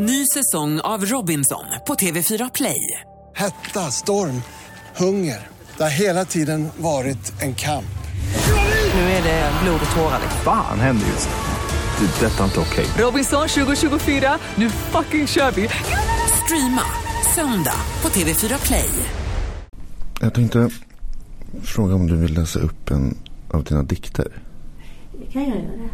Ny säsong av Robinson på TV4 Play. Hetta, storm, hunger. Det har hela tiden varit en kamp. Nu är det blod och tårar. Fan händer just nu. Det. är Detta är inte okej. Robinson 2024, nu fucking kör vi! Streama söndag på TV4 Play. Jag tänkte fråga om du vill läsa upp en av dina dikter. Det kan jag göra.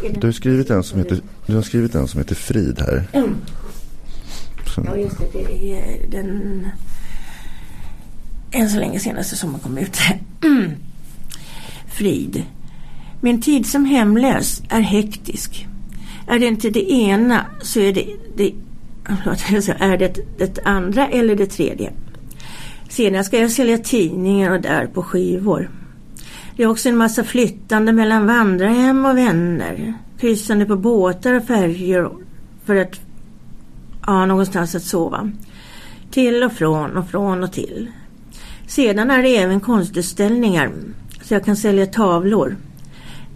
Du har skrivit en som heter, du har skrivit en som heter Frid här. Mm. Ja, just det. Det är den än så länge senaste som har kommit ut. Frid. Min tid som hemlös är hektisk. Är det inte det ena så är det det, är det, det andra eller det tredje. Sedan ska jag sälja tidningar och där på skivor. Det är också en massa flyttande mellan vandrarhem och vänner. Kryssande på båtar och färjor för att ha någonstans att sova. Till och från och från och till. Sedan är det även konstutställningar så jag kan sälja tavlor.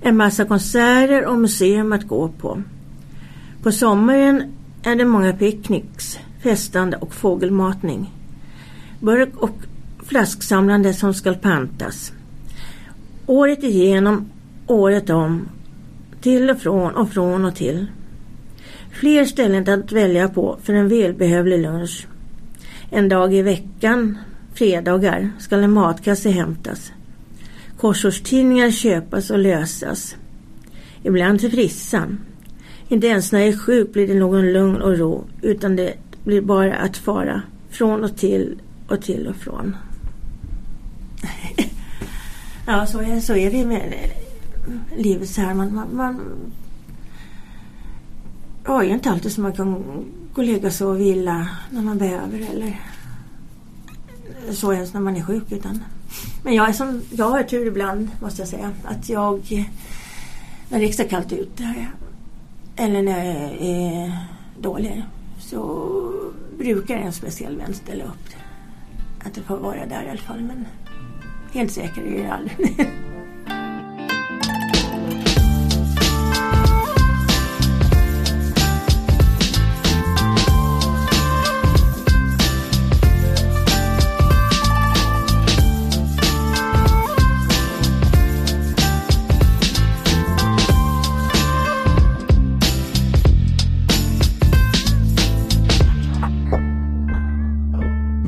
En massa konserter och museum att gå på. På sommaren är det många picknicks, festande och fågelmatning. Burk och flasksamlande som ska pantas. Året igenom, året om. Till och från och från och till. Fler ställen att välja på för en välbehövlig lunch. En dag i veckan, fredagar, ska en matkasse hämtas. Korsordstidningar köpas och lösas. Ibland till frissan. Inte ens när jag är sjuk blir det någon lugn och ro utan det blir bara att fara från och till och till och från. ja, så är, så är det med eh, livet så här. Man, man, man har ju inte alltid som man kan gå och lägga sig och vila när man behöver eller så ens när man är sjuk. Utan. Men jag, är som, jag har tur ibland måste jag säga. Att jag, när det är extra kallt ute eller när jag är dålig så brukar en speciell vän ställa upp. Att det får vara där i alla fall. Men helt säker är jag aldrig.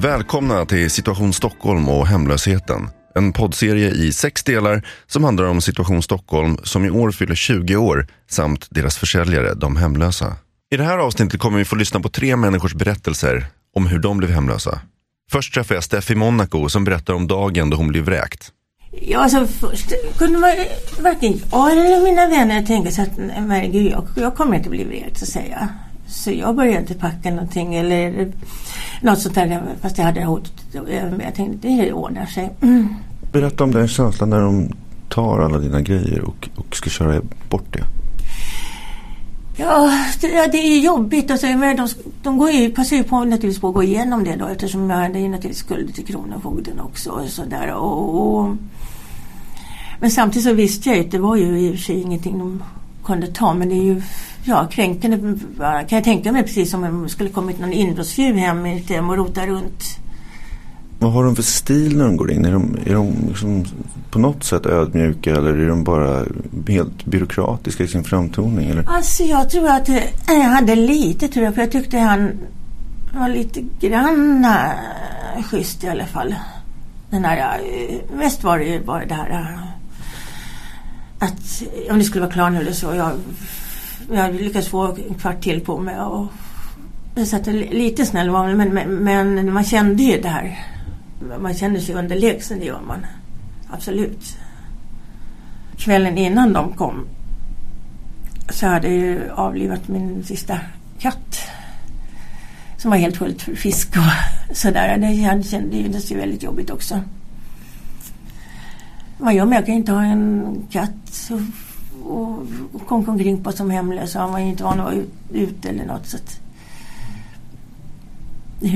Välkomna till Situation Stockholm och hemlösheten. En poddserie i sex delar som handlar om Situation Stockholm som i år fyller 20 år samt deras försäljare, de hemlösa. I det här avsnittet kommer vi få lyssna på tre människors berättelser om hur de blev hemlösa. Först träffar jag Steffi Monaco som berättar om dagen då hon blev vräkt. Ja, alltså först kunde man, varken jag eller mina vänner tänka sig att nej, men gud, jag, jag kommer inte bli vräkt så säger jag. Så jag började inte packa någonting eller något sånt där fast jag hade hotet. Jag tänkte det ordnar sig. Mm. Berätta om den känslan när de tar alla dina grejer och, och ska köra bort det. Ja, det, det är jobbigt. Alltså, men de, de går ju, passar ju på naturligtvis på att gå igenom det då eftersom jag hade ju naturligtvis skulder till Kronofogden också. Och så där, och, och, men samtidigt så visste jag ju att det var ju i och för sig ingenting de kunde ta. Men det är ju ja, kränkande kan jag tänka mig precis som om det skulle kommit någon inbrottstjuv hem i ett hem och rota runt. Vad har de för stil när de går in? Är de, är de liksom på något sätt ödmjuka eller är de bara helt byråkratiska i sin framtoning? Eller? Alltså jag tror att jag hade lite tror jag för jag tyckte han var lite grann äh, schysst i alla fall. Den här, äh, mest var det ju bara det här att om det skulle vara klar nu eller så. Jag, jag lyckades få en kvart till på mig och så att lite snäll var men, men, men man kände ju det här. Man kände sig underlägsen, det gör man. Absolut. Kvällen innan de kom så hade jag ju avlivat min sista katt. Som var helt fullt för fisk och sådär. Det kändes ju väldigt jobbigt också. Vad gör man? Jag kan inte ha en katt och, och, omkring på som hemlös. Han var ju inte van att vara ute ut eller något. Så att det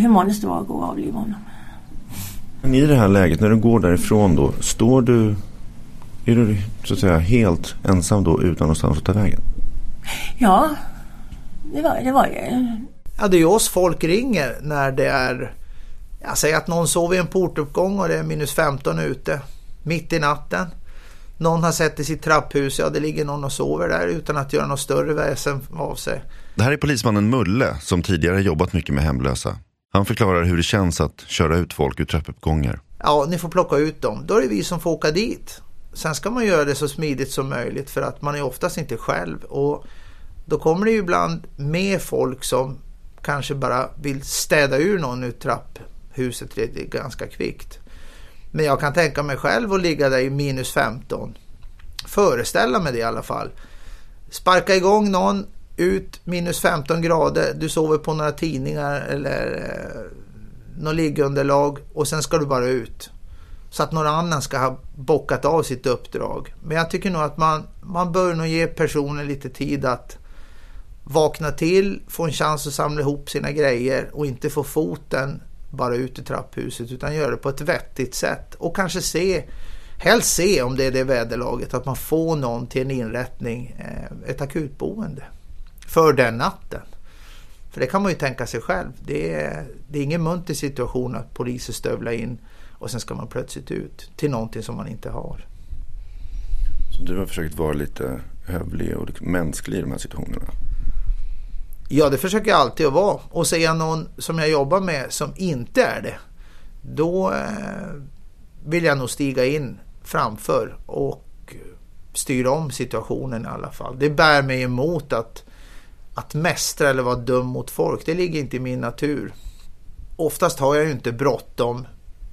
humanaste var att gå och avliva honom. Men i det här läget, när du går därifrån då, står du, är du så att säga helt ensam då utan någonstans att ta vägen? Ja, Det var det. Var det. Ja, det är ju oss folk ringer när det är... Jag säger att någon sover i en portuppgång och det är minus 15 ute. Mitt i natten. Någon har sett i sitt trapphus, ja det ligger någon och sover där utan att göra något större väsen av sig. Det här är polismannen Mulle som tidigare jobbat mycket med hemlösa. Han förklarar hur det känns att köra ut folk ur trappuppgångar. Ja, ni får plocka ut dem. Då är det vi som får åka dit. Sen ska man göra det så smidigt som möjligt för att man är oftast inte själv. Och då kommer det ju ibland med folk som kanske bara vill städa ur någon ur trapphuset ganska kvickt. Men jag kan tänka mig själv att ligga där i minus 15. Föreställa mig det i alla fall. Sparka igång någon, ut minus 15 grader, du sover på några tidningar eller eh, något liggunderlag och sen ska du bara ut. Så att någon annan ska ha bockat av sitt uppdrag. Men jag tycker nog att man, man bör nog ge personen lite tid att vakna till, få en chans att samla ihop sina grejer och inte få foten bara ut i trapphuset utan göra det på ett vettigt sätt och kanske se helst se om det är det väderlaget att man får någon till en inrättning, eh, ett akutboende för den natten. För det kan man ju tänka sig själv. Det är, det är ingen munter situation att poliser stövlar in och sen ska man plötsligt ut till någonting som man inte har. Så du har försökt vara lite hövlig och mänsklig i de här situationerna? Ja, det försöker jag alltid att vara. Och ser jag någon som jag jobbar med som inte är det, då eh, vill jag nog stiga in framför och styra om situationen i alla fall. Det bär mig emot att, att mästra eller vara dum mot folk. Det ligger inte i min natur. Oftast har jag ju inte bråttom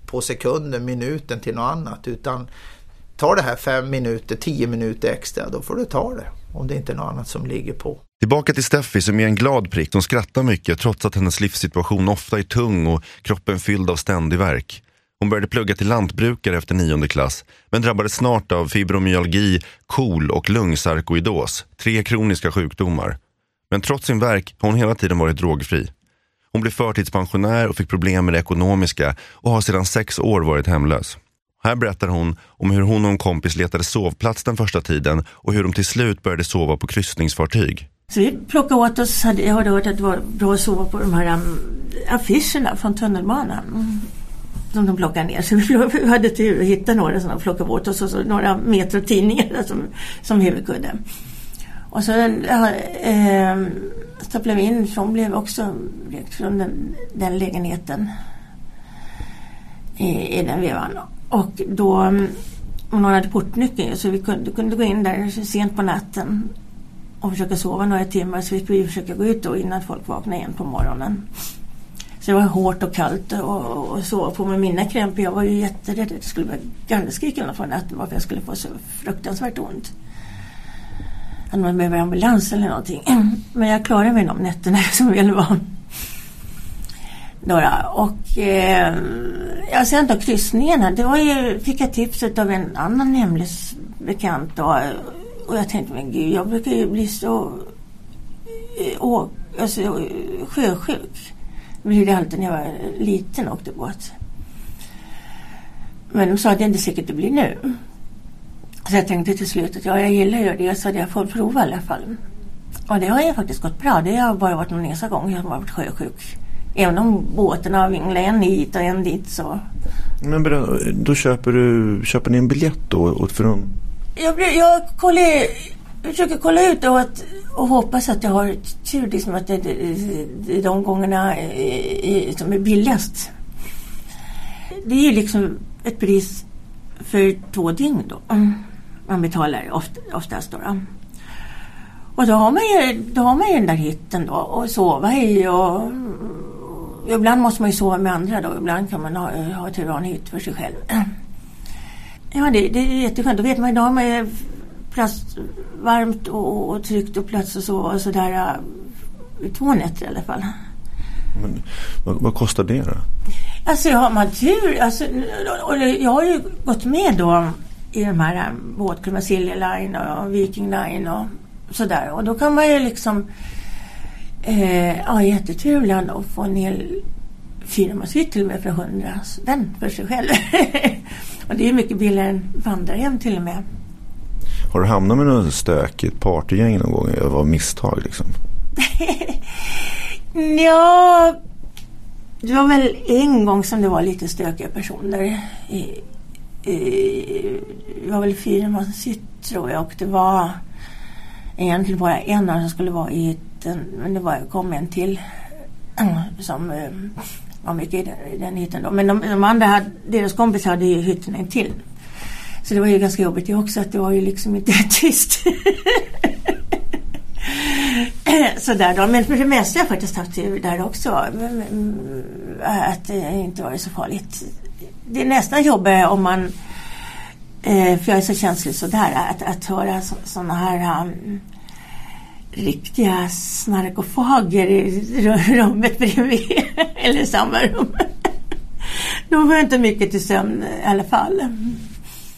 på sekunden, minuten till något annat. Utan tar det här fem minuter, tio minuter extra, då får du ta det. Om det inte är något annat som ligger på. Tillbaka till Steffi som är en glad prick. Hon skrattar mycket trots att hennes livssituation ofta är tung och kroppen fylld av ständig verk. Hon började plugga till lantbrukare efter nionde klass men drabbades snart av fibromyalgi, KOL och lungsarkoidos, tre kroniska sjukdomar. Men trots sin verk har hon hela tiden varit drogfri. Hon blev förtidspensionär och fick problem med det ekonomiska och har sedan sex år varit hemlös. Här berättar hon om hur hon och en kompis letade sovplats den första tiden och hur de till slut började sova på kryssningsfartyg. Så vi plockade åt oss, jag hade hört att det var bra att sova på de här um, affischerna från tunnelbanan. Mm. Som de plockade ner. Så vi hade tur att hitta några som de plockade åt oss och så några metrotidningar som, som huvudkudde. Och så äh, ehm, stapplade vi in, så hon blev också från den, den lägenheten i, i den vevan. Och då, mm, hon hade portnyckeln så vi kunde, kunde gå in där sent på natten och försöka sova några timmar så vi försöka gå ut då innan folk vaknade igen på morgonen. Så det var hårt och kallt att sova på med mina krämpor. Jag var ju jätterädd att det skulle bli gallskrik eller något natten varför jag skulle få så fruktansvärt ont. Att man behöver ambulans eller någonting. Men jag klarade mig de nätterna som väl var. Några. Och eh, ja, sen då kryssningarna. Det var ju, fick jag tipset av en annan hemlös bekant då. Och jag tänkte, men gud, jag brukar ju bli så eh, å, alltså, sjösjuk. Det blev det alltid när jag var liten och åkte båt. Men de sa att det är inte säkert det blir nu. Så jag tänkte till slut att ja, jag gillar ju det så jag får prova i alla fall. Och det har ju faktiskt gått bra. Det har bara varit någon enstaka gång jag har varit sjösjuk. Även om båtarna har vinglat en hit och en dit så. Men då köper du, köper ni en biljett då? För dem? Jag, jag, kollar, jag försöker kolla ut och, att, och hoppas att jag har tur liksom att det, är de gångerna som är billigast. Det är ju liksom ett pris för två dygn då. Man betalar oftast då. då. Och då har man ju, då har man ju den där hytten då och sova i och ibland måste man ju sova med andra då. Ibland kan man ha, att ha en hytt för sig själv. Ja, det, det är jätteskönt. Då vet man idag med plats varmt och, och tryggt och plats och så och sådär. Uh, två nätter i alla fall. Men, vad, vad, kostar det då? Alltså har man tur, alltså, och jag har ju gått med då i de här uh, båtklubbarna, Silja Line och Viking Line och sådär. Och då kan man ju liksom eh, ja, jättetur ibland att få en hel firmasytt till och med för hundra spänn för sig själv. och det är mycket billigare än vandrarhem till och med. Har du hamnat med något stökigt partygäng någon gång av misstag liksom? ja, det var väl en gång som det var lite stökiga personer. I, i, det var väl sitt tror jag och det var egentligen bara en som skulle vara i hytten men det var, kom en till som eh, var mycket i den, i den hytten då. Men de, de andra, hade, deras kompisar hade ju hytten en till. Så det var ju ganska jobbigt det också att det var ju liksom inte tyst. Sådär då. Men för det mesta har jag faktiskt haft det där också. Eh, att det inte varit så farligt. Det är nästan jobbigare om man eh, för jag är så känslig sådär att, att höra sådana här um, riktiga snarkofager i rummet bredvid. Eller samma rum. Då får jag inte mycket till sömn i alla fall.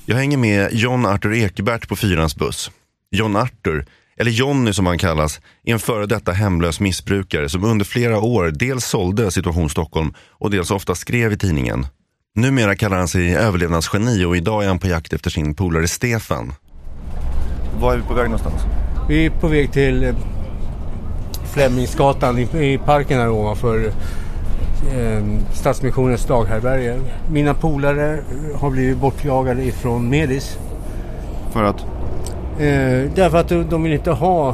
Jag hänger med John Arthur Ekebert på Fyrans buss. John Arthur, eller Jonny som han kallas, är en före detta hemlös missbrukare som under flera år dels sålde Situation Stockholm och dels ofta skrev i tidningen. Numera kallar han sig överlevnadsgeni och idag är han på jakt efter sin polare Stefan. Var är vi på väg någonstans? Vi är på väg till eh, Flemingsgatan i, parken här ovanför eh, Stadsmissionens daghärbärge. Mina polare har blivit bortjagade ifrån Medis. För att? Eh, därför att de, de vill inte ha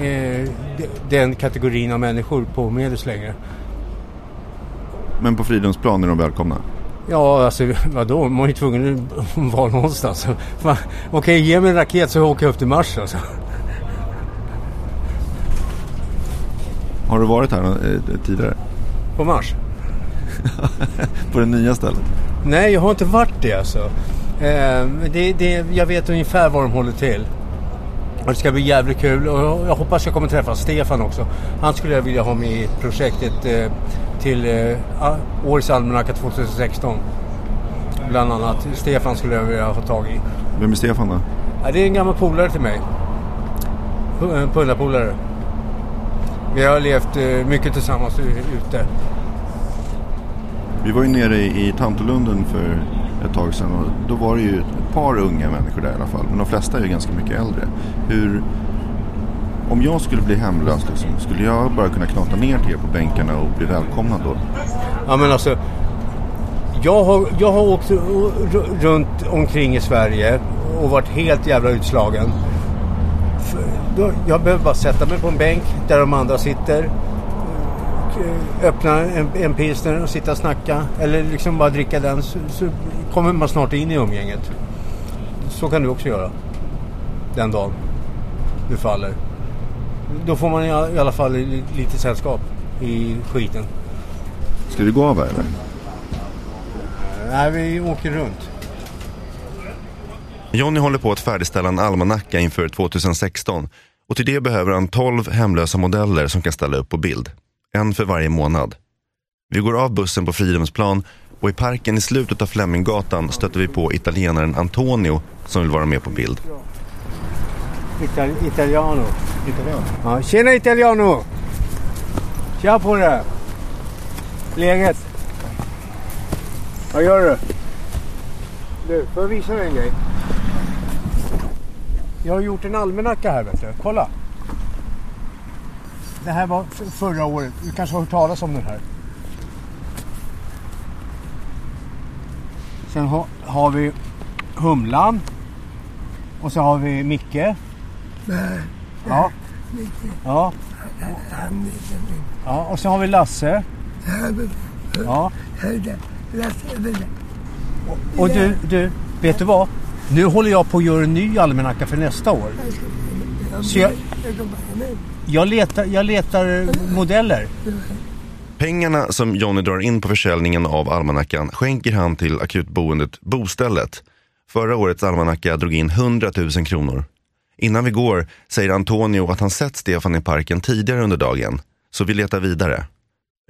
eh, den kategorin av människor på Medis längre. Men på Fridhemsplan är de välkomna? Ja, alltså vadå? Man är ju tvungen att vara någonstans. Okej, okay, ge mig en raket så åker jag upp till Mars alltså. Har du varit här eh, tidigare? På Mars? på det nya stället? Nej, jag har inte varit det alltså. Eh, det, det, jag vet ungefär var de håller till. Och det ska bli jävligt kul och jag hoppas jag kommer träffa Stefan också. Han skulle jag vilja ha med i projektet eh, till eh, årets almanacka 2016. Bland annat. Stefan skulle jag vilja ha tag i. Vem är Stefan då? Ja, det är en gammal polare till mig. Pundarpolare. Vi har levt eh, mycket tillsammans ute. Vi var ju nere i Tantolunden för ett tag sedan och då var det ju ett par unga människor där i alla fall. Men de flesta är ju ganska mycket äldre. Hur, om jag skulle bli hemlös, liksom, skulle jag bara kunna knata ner till er på bänkarna och bli välkomnad då? Ja men alltså, jag har, jag har åkt runt omkring i Sverige och varit helt jävla utslagen. Jag behöver bara sätta mig på en bänk där de andra sitter. Öppna en, en pilsner och sitta och snacka. Eller liksom bara dricka den. Så, så kommer man snart in i umgänget. Så kan du också göra. Den dagen du faller. Då får man i alla fall lite sällskap i skiten. Ska vi gå av här eller? Nej, vi åker runt. Jonny håller på att färdigställa en almanacka inför 2016 och till det behöver han 12 hemlösa modeller som kan ställa upp på bild. En för varje månad. Vi går av bussen på Fridhemsplan och i parken i slutet av Fleminggatan stöter vi på italienaren Antonio som vill vara med på bild. Italiano. Italiano? Ja, tjena italiano! Tja på dig! Läget? Vad gör du? Du, får jag visa dig en grej? Jag har gjort en almanacka här vet du. Kolla! Det här var förra året. Du kanske har hört talas om den här. Sen ha, har vi Humlan. Och så har vi Micke. Nej. Ja. Ja. Ja, och så har vi Lasse. Ja. Och du, du, vet du vad? Nu håller jag på att göra en ny almanacka för nästa år. Så jag, jag, letar, jag letar eh, modeller. Pengarna som Jonny drar in på försäljningen av almanackan skänker han till akutboendet Bostället. Förra årets almanacka drog in 100 000 kronor. Innan vi går säger Antonio att han sett Stefan i parken tidigare under dagen, så vi letar vidare.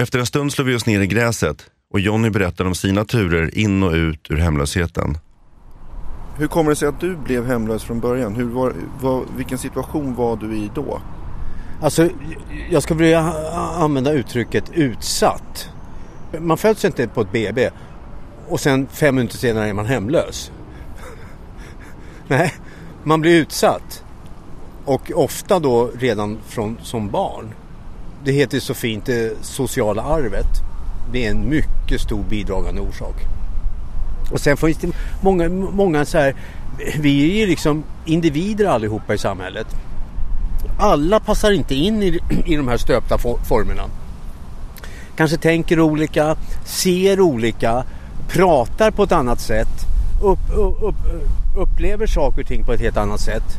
Efter en stund slår vi oss ner i gräset och Jonny berättar om sina turer in och ut ur hemlösheten. Hur kommer det sig att du blev hemlös från början? Hur var, var, vilken situation var du i då? Alltså, jag skulle vilja använda uttrycket utsatt. Man föds inte på ett BB och sen fem minuter senare är man hemlös. Nej, man blir utsatt. Och ofta då redan från, som barn. det heter så fint det sociala arvet. Det är en mycket stor bidragande orsak. Och sen finns det många, många så här, vi är ju liksom individer allihopa i samhället. Alla passar inte in i, i de här stöpta formerna. Kanske tänker olika, ser olika, pratar på ett annat sätt, upp, upp, upplever saker och ting på ett helt annat sätt.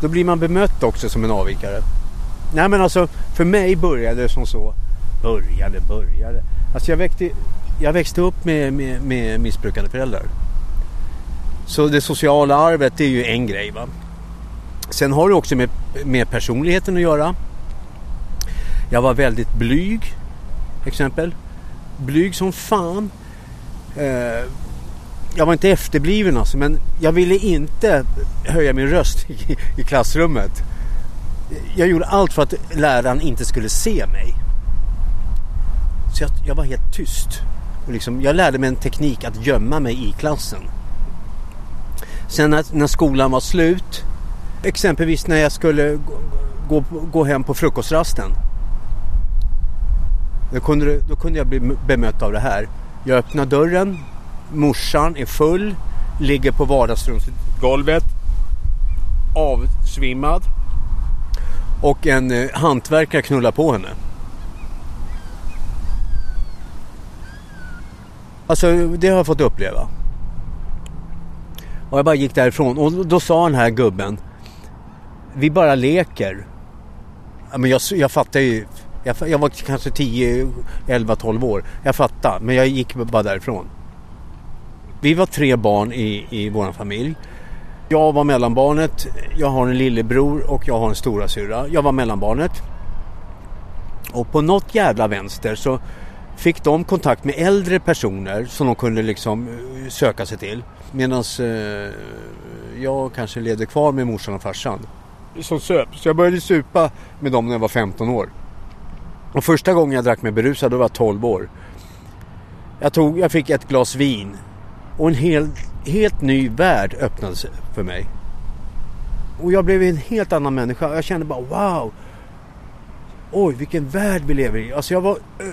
Då blir man bemött också som en avvikare. Nej men alltså för mig började det som så. Började, började. Alltså jag, växte, jag växte upp med, med, med missbrukande föräldrar. Så det sociala arvet det är ju en grej. Va? Sen har det också med, med personligheten att göra. Jag var väldigt blyg. Exempel. Blyg som fan. Eh, jag var inte efterbliven alltså, men jag ville inte höja min röst i, i klassrummet. Jag gjorde allt för att läraren inte skulle se mig. Så jag, jag var helt tyst. Och liksom, jag lärde mig en teknik att gömma mig i klassen. Sen när, när skolan var slut, exempelvis när jag skulle gå, gå, gå hem på frukostrasten. Då kunde, då kunde jag bli bemött av det här. Jag öppnar dörren, morsan är full, ligger på vardagsrumsgolvet, avsvimmad och en eh, hantverkare knullar på henne. Alltså det har jag fått uppleva. Och jag bara gick därifrån och då sa den här gubben Vi bara leker. Men jag, jag fattar ju. Jag, jag var kanske 10, 11, 12 år. Jag fattar men jag gick bara därifrån. Vi var tre barn i, i vår familj. Jag var mellanbarnet, jag har en lillebror och jag har en stora syra. Jag var mellanbarnet. Och på något jävla vänster så fick de kontakt med äldre personer som de kunde liksom eh, söka sig till. Medan eh, jag kanske levde kvar med morsan och farsan. Som söp. Så jag började supa med dem när jag var 15 år. Och första gången jag drack mig berusad då var jag 12 år. Jag, tog, jag fick ett glas vin och en helt, helt ny värld öppnade sig för mig. Och jag blev en helt annan människa. Jag kände bara wow. Oj, vilken värld vi lever i. Alltså jag var eh,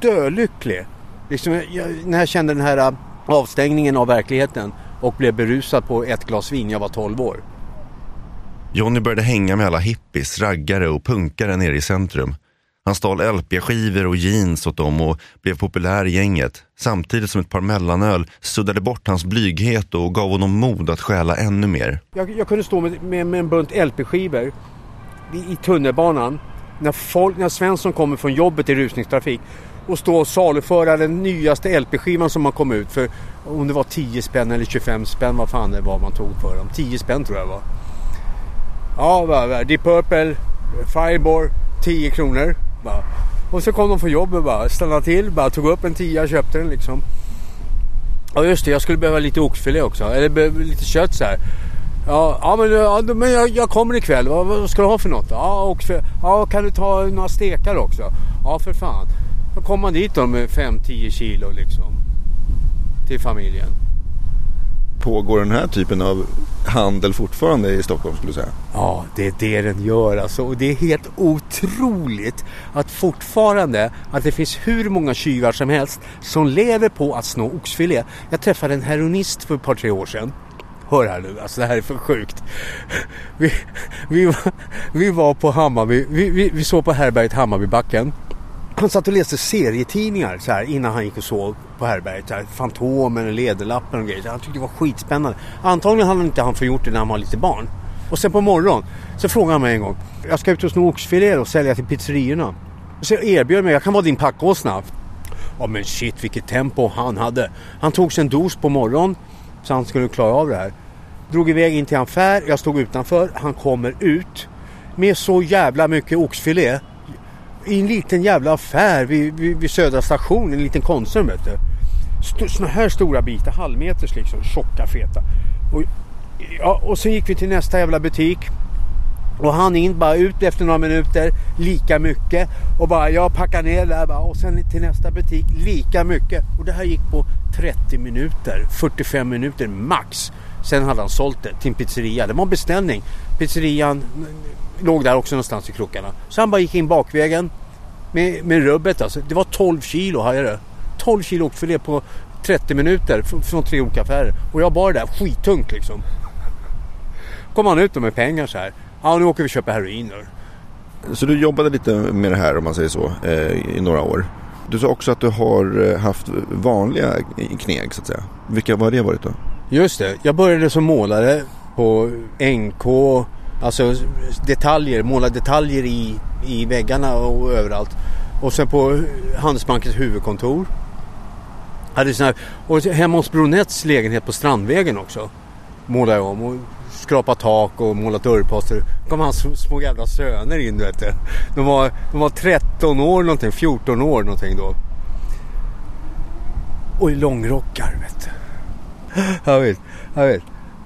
dölycklig. Liksom, jag, när jag kände den här äh, avstängningen av verkligheten och blev berusad på ett glas vin. Jag var 12 år. Johnny började hänga med alla hippies, raggare och punkare nere i centrum. Han stal LP-skivor och jeans åt dem och blev populär i gänget. Samtidigt som ett par mellanöl suddade bort hans blyghet och gav honom mod att stjäla ännu mer. Jag, jag kunde stå med, med, med en bunt LP-skivor i, i tunnelbanan när, folk, när Svensson kommer från jobbet i rusningstrafik och stå och saluföra den nyaste LP-skivan som har kommit ut för om det var 10 spänn eller 25 spänn vad fan det var man tog för dem. 10 spänn tror jag det var. Ja, Deep Purple, Firebore, 10 kronor. Bara. Och så kom de från jobbet bara, stannade till, bara tog upp en tia och köpte den liksom. Ja just det, jag skulle behöva lite oxfilé också. Eller lite kött så här. Ja, ja men, ja, men jag, jag kommer ikväll. Vad, vad ska du ha för något? Ja, oxfilé. Ja, kan du ta några stekar också? Ja, för fan. Då kommer man dit då med 5-10 kilo liksom. Till familjen. Pågår den här typen av handel fortfarande i Stockholm skulle du säga? Ja, det är det den gör alltså. Och det är helt otroligt att fortfarande att det finns hur många tjuvar som helst som lever på att snå oxfilé. Jag träffade en heroinist för ett par tre år sedan. Hör här nu, alltså det här är för sjukt. Vi, vi, var, vi var på Hammarby, vi, vi, vi såg på härberget Hammarbybacken. Han satt och läste serietidningar så här, innan han gick och sov på härbärget. Så här, Fantomen och Lederlappen och grejer. Han tyckte det var skitspännande. Antagligen hade han inte han gjort det när han var lite barn. Och sen på morgonen så frågade han mig en gång. Jag ska ut och sno oxfilé och sälja till pizzerierna. Så jag erbjöd mig, jag kan vara din packåsna. Ja men shit vilket tempo han hade. Han tog sig en dos på morgonen så han skulle klara av det här. Drog iväg in till en affär, jag stod utanför. Han kommer ut med så jävla mycket oxfilé i en liten jävla affär vid, vid, vid Södra station, en liten Konsum vet du. St såna här stora bitar, halvmeters liksom, tjocka feta. Och, ja, och sen gick vi till nästa jävla butik. Och han in bara ut efter några minuter, lika mycket. Och bara jag packar ner där bara, och sen till nästa butik, lika mycket. Och det här gick på 30 minuter, 45 minuter max. Sen hade han sålt det till en pizzeria. Det var en beställning. Pizzerian låg där också någonstans i krokarna. Så han bara gick in bakvägen med, med rubbet alltså. Det var 12 kilo, hade det. 12 kilo oxfilé på 30 minuter fr- från tre olika affärer. Och jag bar det där skittungt liksom. Kom han ut med pengar så här. Ja, nu åker vi och köper heroin nu. Så du jobbade lite med det här om man säger så eh, i några år. Du sa också att du har eh, haft vanliga kneg så att säga. Vilka vad har det varit då? Just det, jag började som målare på NK. Alltså detaljer, måla detaljer i, i väggarna och överallt. Och sen på Handelsbankens huvudkontor. Hade såna här, och hemma hos Bronets lägenhet på Strandvägen också. Målade jag om och skrapat tak och målat dörrposter. Då kom hans små jävla söner in du vet. De var, de var 13 år någonting, 14 år någonting då. Och i långrockar vet du. Jag vet, jag vet.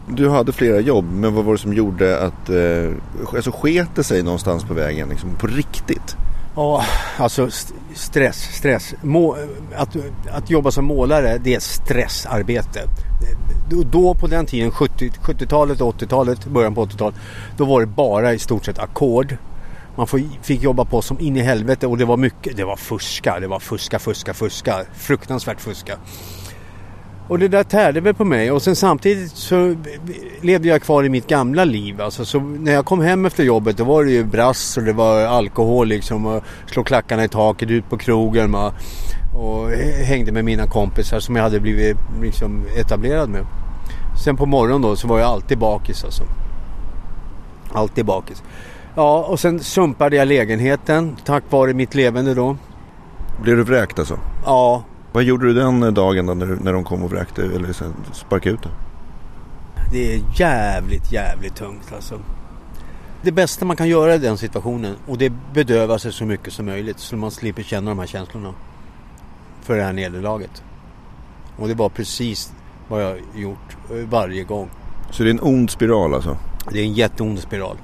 Du hade flera jobb men vad var det som gjorde att eh, alltså sket det sig någonstans på vägen liksom, på riktigt? Ja, alltså st- stress, stress. Må, att, att jobba som målare det är stressarbete. Då, på den tiden, 70, 70-talet och 80-talet, början på 80-talet, då var det bara i stort sett ackord. Man fick jobba på som in i helvete och det var mycket, det var fuska, det var fuska, fuska, fuska. Fruktansvärt fuska. Och det där tärde väl på mig och sen samtidigt så levde jag kvar i mitt gamla liv. Alltså, så när jag kom hem efter jobbet då var det ju brass och det var alkohol liksom och slå klackarna i taket ut på krogen va? och hängde med mina kompisar som jag hade blivit liksom etablerad med. Sen på morgonen då så var jag alltid bakis alltså. Alltid bakis. Ja och sen sumpade jag lägenheten tack vare mitt levande då. Blev du vräkt alltså? Ja, Vad gjorde du den dagen då när, när de kom och vräkte eller sparkade ut dig? Det är jävligt, jävligt tungt alltså. Det bästa man kan göra i den situationen och det är bedöva sig så mycket som möjligt så man slipper känna de här känslorna. För det här nederlaget. Och det var precis vad jag gjort eh, varje gång. Så det är en ond spiral alltså? Det är en jätteond spiral.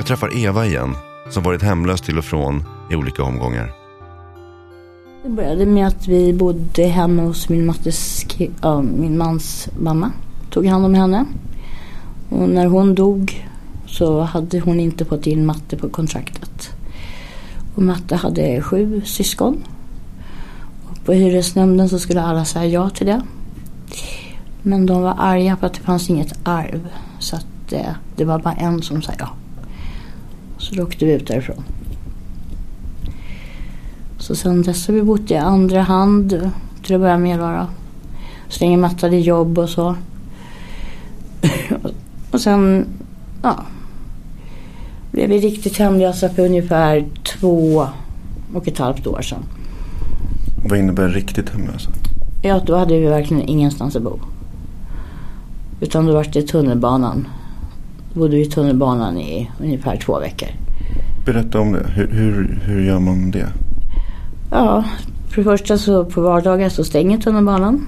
Jag träffar Eva igen, som varit hemlös till och från i olika omgångar. Det började med att vi bodde hemma hos min, mattes, äh, min mans mamma. Tog hand om henne. Och när hon dog så hade hon inte fått in matte på kontraktet. Och matte hade sju syskon. Och på hyresnämnden så skulle alla säga ja till det. Men de var arga på att det fanns inget arv. Så att eh, det var bara en som sa ja. Så då åkte vi ut därifrån. Så sen dess har vi bott i andra hand till att börja med bara. Så länge Matte hade jobb och så. och sen, ja. Blev vi riktigt hemlösa för ungefär två och ett halvt år sedan. Vad innebär riktigt hemlös? Ja, då hade vi verkligen ingenstans att bo. Utan då var det tunnelbanan. Då bodde vi i tunnelbanan i ungefär två veckor. Berätta om det. Hur, hur, hur gör man det? Ja, för det första så på vardagar så stänger tunnelbanan.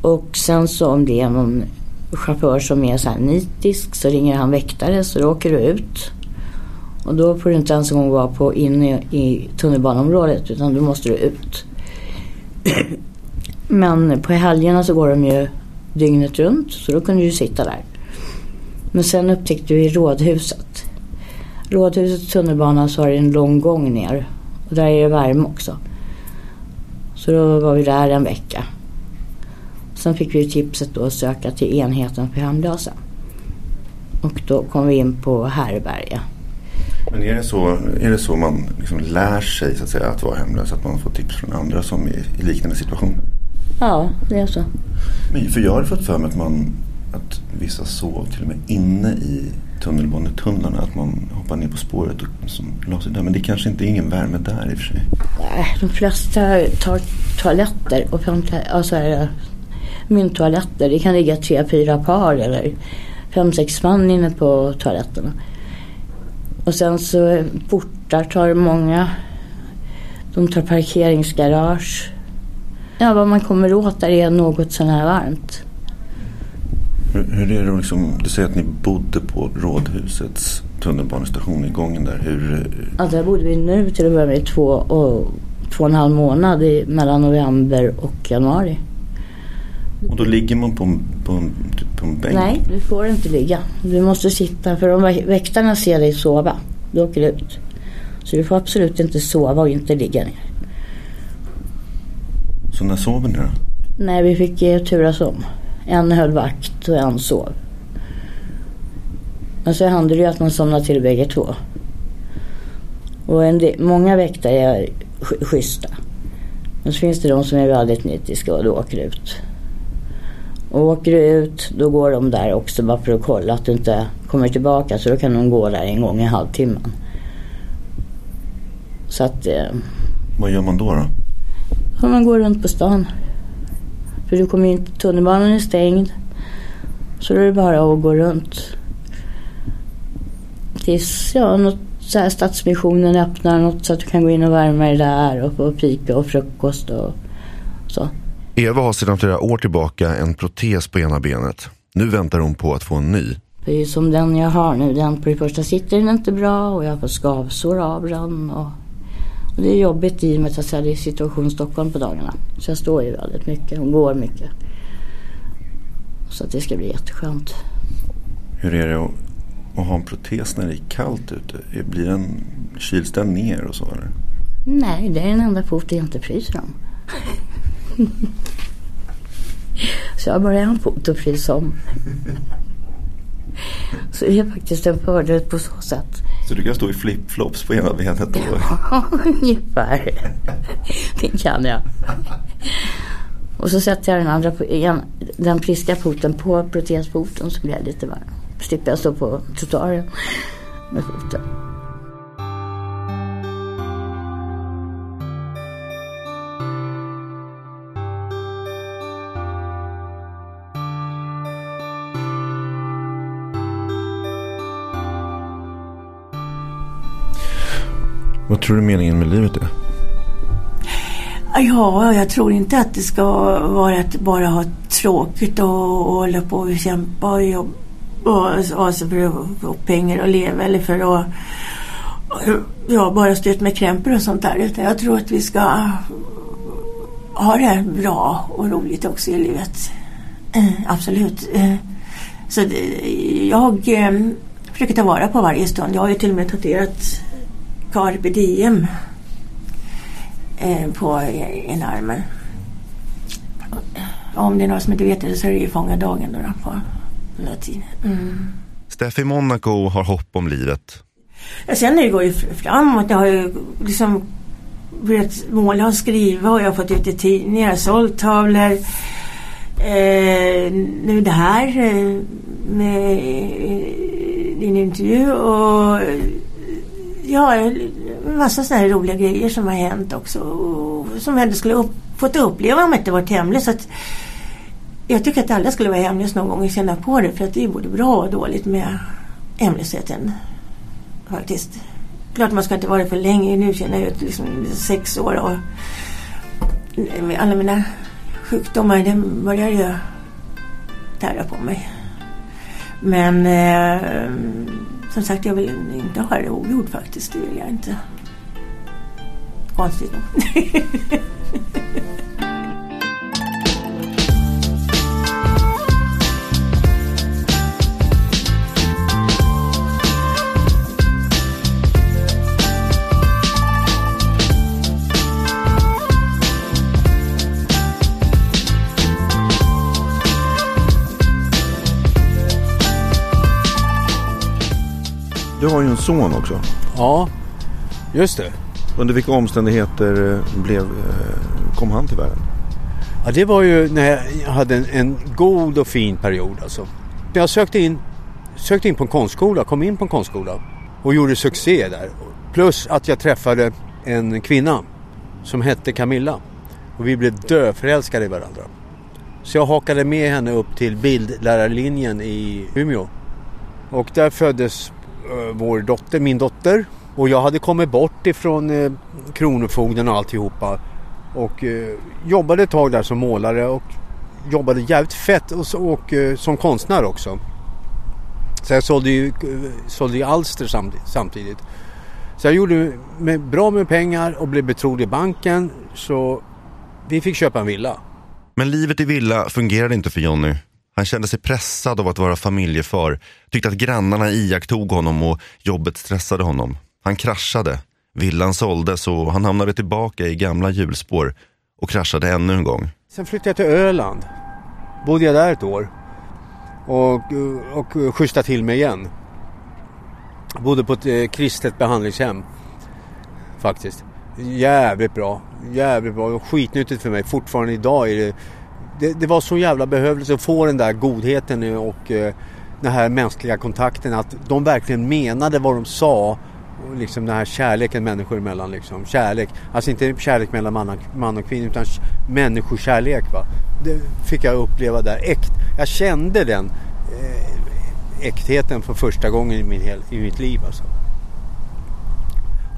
Och sen så om det är någon chaufför som är så här nitisk så ringer han väktare så då åker du ut. Och då får du inte ens en gång vara på inne i, i tunnelbanområdet utan då måste du ut. Men på helgerna så går de ju dygnet runt så då kunde du sitta där. Men sen upptäckte vi rådhuset. Rådhuset tunnelbanan så har det en lång gång ner. Och där är det värme också. Så då var vi där en vecka. Sen fick vi tipset då att söka till enheten för hemlösa. Och då kom vi in på härbärge. Men är det så, är det så man liksom lär sig så att, säga, att vara hemlös? Att man får tips från andra som är i liknande situationer? Ja, det är så. Men, för jag har fått för mig att, man, att vissa sov till och med inne i tunnelbanetunnlarna. Att man hoppar ner på spåret och som, la sig där. Men det kanske inte är ingen värme där i och för sig. Nej, de flesta tar toaletter, offentliga, alltså är det mynttoaletter. Det kan ligga tre, fyra par eller fem, sex man inne på toaletterna. Och sen så portar tar många. De tar parkeringsgarage. Ja, vad man kommer åt där är något sån här varmt. Hur, hur är det liksom, du säger att ni bodde på Rådhusets tunnelbanestation i gången där. Hur, Alltså där bodde vi nu till att börja med i två och, två och en halv månad i, mellan november och januari. och då ligger man på, en- på, en, på en bänk? Nej, du får inte ligga. Du måste sitta för om vä- väktarna ser dig sova, då åker du ut. Så du får absolut inte sova och inte ligga ner. Så när sover ni då? Nej, vi fick eh, turas om. En höll vakt och en sov. Men så hände det ju att man somnade till bägge två. Och en del, många väktare är sch- schyssta. Men så finns det de som är väldigt nitiska och då åker ut. Och åker du ut, då går de där också bara för att kolla att du inte kommer tillbaka. Så då kan de gå där en gång i halvtimmen. Så att eh, Vad gör man då? då? får man gå runt på stan. För du kommer ju inte, tunnelbanan är stängd. Så då är det bara att gå runt. Tills ja, något, så här, Stadsmissionen öppnar något så att du kan gå in och värma dig där och få fika och frukost och så. Eva har sedan flera år tillbaka en protes på ena benet. Nu väntar hon på att få en ny. Det är som den jag har nu. Den på det första sitter den inte bra och jag får skavsår av den. Och, och det är jobbigt i och med att det är situation Stockholm på dagarna. Så jag står ju väldigt mycket och går mycket. Så att det ska bli jätteskönt. Hur är det att, att ha en protes när det är kallt ute? Blir den kyls den ner och så eller? Nej, det är den enda foten jag inte fryser om. Så jag har bara en fot att frysa om. Så det är faktiskt en fördel på så sätt. Så du kan stå i flipflops på ena benet då? Ja, ungefär. Det kan jag. Och så sätter jag den andra på, den friska foten på protesfoten så blir jag lite varm. Slipper jag stå på trottoaren med foten. Vad tror du meningen med livet är? Ja, jag tror inte att det ska vara att bara ha tråkigt och, och hålla på och kämpa och jobba och ha alltså sig för att få pengar och leva eller för att ja, bara stå ut med krämpor och sånt där. Utan jag tror att vi ska ha det bra och roligt också i livet. Eh, absolut. Eh, så jag eh, försöker ta vara på varje stund. Jag har ju till och med tatuerat Carpe Diem eh, på en armen. Om det är några som inte vet det så är det ju fånga dagen då, på latin. Mm. Steffi Monaco har hopp om livet. Ja, Sen det går ju framåt. Jag har ju liksom börjat måla och skriva och jag har fått ut i tidningar, sålt tavlor. Eh, nu det här eh, med eh, din intervju och ja, en massa sådana här roliga grejer som har hänt också. Och som jag ändå skulle upp, fått uppleva om jag inte varit hemlös. Så att jag tycker att alla skulle vara hemlösa någon gång och känna på det. För att det är både bra och dåligt med hemlösheten. Faktiskt. Klart man ska inte vara det för länge. Nu känner jag ut liksom sex år och alla mina sjukdomar. Det börjar ju tära på mig. Men eh, som sagt, jag vill inte ha det ogjort faktiskt. Det vill jag inte. Konstigt nog. Du har ju en son också. Ja, just det. Under vilka omständigheter eh, blev, eh, kom han till världen? Ja, det var ju när jag hade en, en god och fin period alltså. Jag sökte in, sökte in på en konstskola, kom in på en konstskola och gjorde succé där. Plus att jag träffade en kvinna som hette Camilla. Och vi blev döförälskade i varandra. Så jag hakade med henne upp till bildlärarlinjen i Umeå. Och där föddes Eh, vår dotter, min dotter. Och jag hade kommit bort ifrån eh, Kronofogden och alltihopa. Och eh, jobbade ett tag där som målare och jobbade jävligt fett och, och, och som konstnär också. Så jag sålde ju, eh, sålde ju alster samt- samtidigt. Så jag gjorde med, bra med pengar och blev betrodd i banken. Så vi fick köpa en villa. Men livet i villa fungerade inte för Jonny. Han kände sig pressad av att vara familjefar, tyckte att grannarna iakttog honom och jobbet stressade honom. Han kraschade, villan såldes och han hamnade tillbaka i gamla hjulspår och kraschade ännu en gång. Sen flyttade jag till Öland. Bodde jag där ett år. Och, och schysstade till mig igen. Bodde på ett eh, kristet behandlingshem. Faktiskt. Jävligt bra. Jävligt bra. Skitnyttigt för mig. Fortfarande idag är det... Det, det var så jävla behövligt att få den där godheten och eh, den här mänskliga kontakten. Att de verkligen menade vad de sa. Och liksom den här kärleken människor emellan. Liksom. Kärlek. Alltså inte kärlek mellan man och, man och kvinna utan människokärlek. Va? Det fick jag uppleva där. Äkt. Jag kände den eh, äktheten för första gången i, min hel, i mitt liv. Alltså.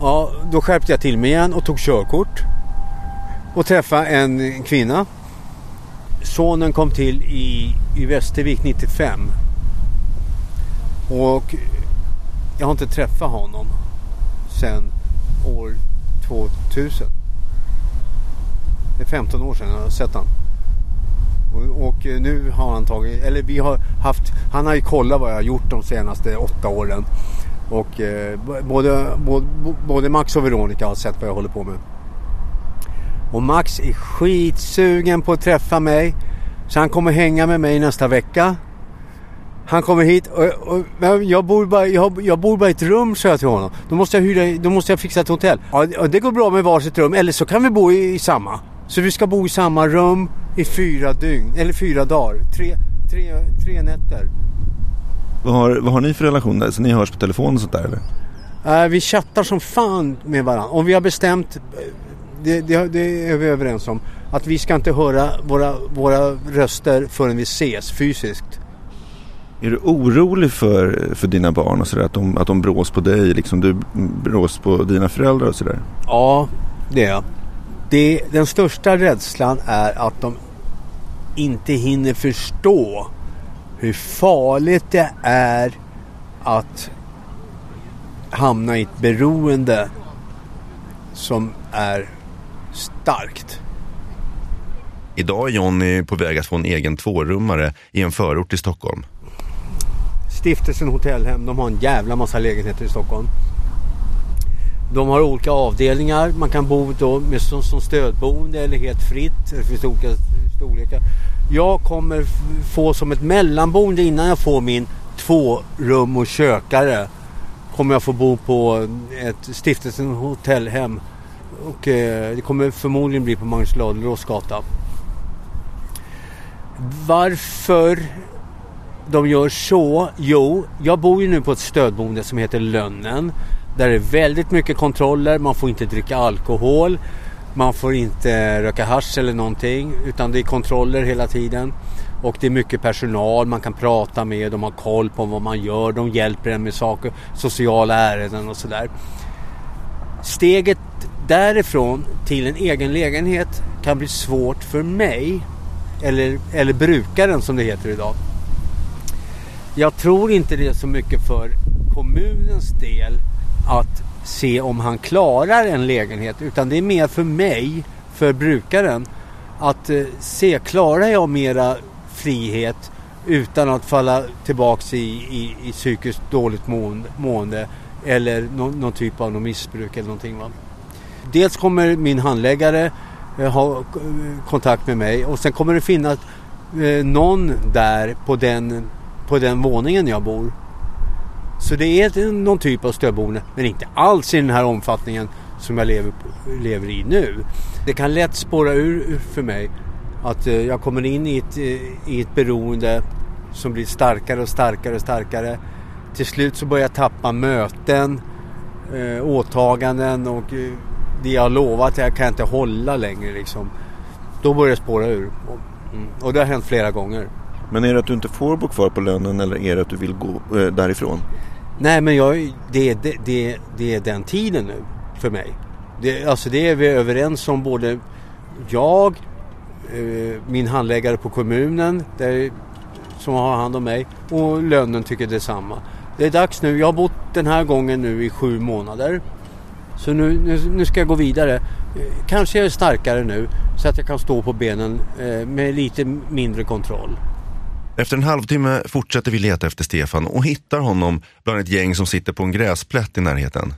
Ja, då skärpte jag till mig igen och tog körkort. Och träffade en kvinna. Sonen kom till i, i Västervik 95. Och jag har inte träffat honom sedan år 2000. Det är 15 år sedan jag har sett honom. Och, och nu har han tagit, eller vi har haft, han har ju kollat vad jag har gjort de senaste åtta åren. Och eh, både, både, både Max och Veronica har sett vad jag håller på med. Och Max är skitsugen på att träffa mig. Så han kommer hänga med mig nästa vecka. Han kommer hit och, och men jag, bor bara, jag, jag bor bara i ett rum sa jag till honom. Då måste jag, hyra, då måste jag fixa ett hotell. Ja, det går bra med varsitt rum. Eller så kan vi bo i, i samma. Så vi ska bo i samma rum i fyra dygn. Eller fyra dagar. Tre, tre, tre nätter. Vad har, vad har ni för relation där? Så ni hörs på telefon och sånt där eller? Äh, vi chattar som fan med varandra. Om vi har bestämt, det, det, det är vi överens om, att vi ska inte höra våra, våra röster förrän vi ses fysiskt. Är du orolig för, för dina barn och sådär? Att de, att de brås på dig, liksom du brås på dina föräldrar och sådär? Ja, det är jag. Det, den största rädslan är att de inte hinner förstå hur farligt det är att hamna i ett beroende som är starkt. Idag är Jonny på väg att få en egen tvårummare i en förort i Stockholm. Stiftelsen Hotellhem, de har en jävla massa lägenheter i Stockholm. De har olika avdelningar. Man kan bo då med, som, som stödboende eller helt fritt. Det finns olika storlekar. Jag kommer få som ett mellanboende innan jag får min två rum och kökare. Kommer jag få bo på ett Stiftelsen Hotellhem. Och eh, det kommer förmodligen bli på Magnus Ladulås gata. Varför de gör så? Jo, jag bor ju nu på ett stödboende som heter Lönnen. Där det är väldigt mycket kontroller. Man får inte dricka alkohol. Man får inte röka hasch eller någonting. Utan det är kontroller hela tiden. Och det är mycket personal man kan prata med. De har koll på vad man gör. De hjälper en med saker, sociala ärenden och sådär. Steget därifrån till en egen lägenhet kan bli svårt för mig. Eller, eller brukaren som det heter idag. Jag tror inte det är så mycket för kommunens del att se om han klarar en lägenhet utan det är mer för mig, för brukaren att eh, se, klarar jag mera frihet utan att falla tillbaks i, i, i psykiskt dåligt mående, mående eller någon, någon typ av någon missbruk eller någonting. Va? Dels kommer min handläggare eh, ha kontakt med mig och sen kommer det finnas eh, någon där på den, på den våningen jag bor. Så det är någon typ av stödboende men inte alls i den här omfattningen som jag lever, lever i nu. Det kan lätt spåra ur för mig att eh, jag kommer in i ett, i ett beroende som blir starkare och starkare och starkare. Till slut så börjar jag tappa möten, åtaganden och det jag har lovat jag kan inte hålla längre liksom. Då börjar det spåra ur. Och, mm, och det har hänt flera gånger. Men är det att du inte får bo kvar på lönen eller är det att du vill gå eh, därifrån? Nej men jag, det, det, det, det är den tiden nu för mig. Det, alltså det är vi överens om både jag, eh, min handläggare på kommunen där, som har hand om mig och lönen tycker detsamma. Det är dags nu. Jag har bott den här gången nu i sju månader. Så nu, nu, nu ska jag gå vidare. Kanske jag är starkare nu så att jag kan stå på benen eh, med lite mindre kontroll. Efter en halvtimme fortsätter vi leta efter Stefan och hittar honom bland ett gäng som sitter på en gräsplätt i närheten.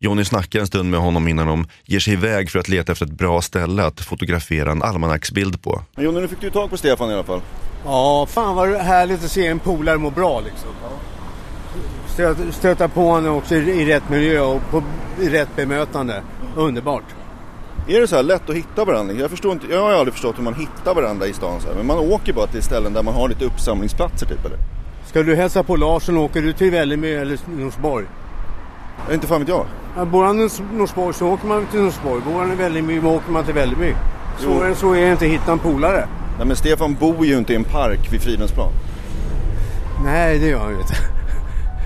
Jonny snackar en stund med honom innan de ger sig iväg för att leta efter ett bra ställe att fotografera en almanacksbild på. Men Jonny, nu fick du tag på Stefan i alla fall. Ja, fan vad härligt att se en polare må bra liksom. Stöta, stöta på honom också i, i rätt miljö och på, i rätt bemötande. Underbart. Är det så här lätt att hitta varandra? Jag, förstår inte, jag har aldrig förstått hur man hittar varandra i stan så här. Men man åker bara till ställen där man har lite uppsamlingsplatser typ eller? Ska du hälsa på Larsson åker du till Vällingby eller Norsborg? Jag inte fan vet jag. Ja, bor han i Norsborg så åker man till Norsborg. Bor han i Vällingby så åker man till Vällingby. Så, Jo. så är det inte att hitta en polare. Nej men Stefan bor ju inte i en park vid Fridhemsplan. Nej, det gör han ju inte.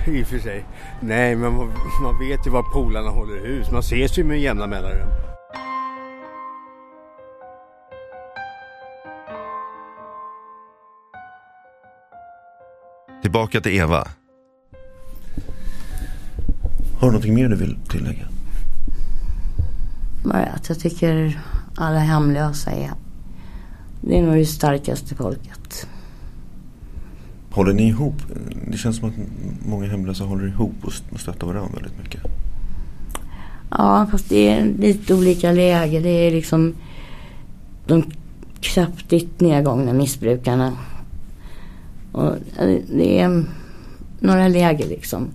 I och för sig. Nej, men man, man vet ju var polarna håller hus. Man ses ju med jämna mellanrum. Tillbaka till Eva. Har du någonting mer du vill tillägga? Bara att jag tycker alla hemlösa är, det är nog det starkaste folket. Håller ni ihop? Det känns som att många hemlösa håller ihop och stöttar varandra väldigt mycket. Ja, fast det är lite olika läger. Det är liksom de kraftigt nedgångna missbrukarna. Och eh, det är några läger liksom.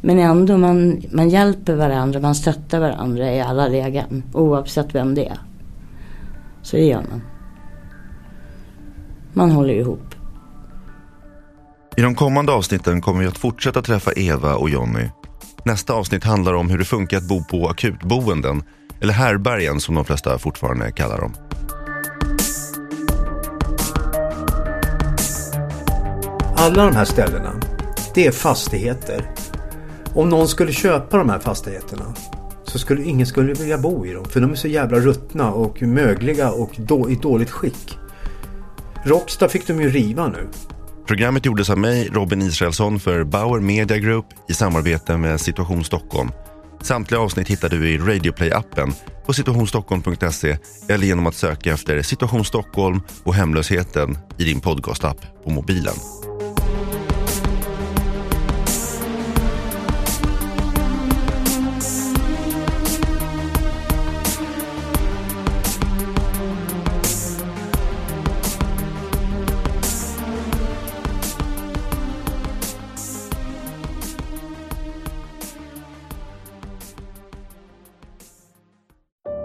Men ändå, man, man hjälper varandra, man stöttar varandra i alla lägen. Oavsett vem det är. Så det gör man. Man håller ihop. I de kommande avsnitten kommer vi att fortsätta träffa Eva och Jonny. Nästa avsnitt handlar om hur det funkar att bo på akutboenden, eller härbergen som de flesta fortfarande kallar dem. Alla de här ställena, det är fastigheter. Om någon skulle köpa de här fastigheterna så skulle ingen skulle vilja bo i dem. För de är så jävla ruttna och mögliga och då, i dåligt skick. Råcksta fick de ju riva nu. Programmet gjordes av mig, Robin Israelsson, för Bauer Media Group i samarbete med Situation Stockholm. Samtliga avsnitt hittar du i Radioplay-appen på situationstockholm.se eller genom att söka efter Situation Stockholm och hemlösheten i din podcastapp på mobilen.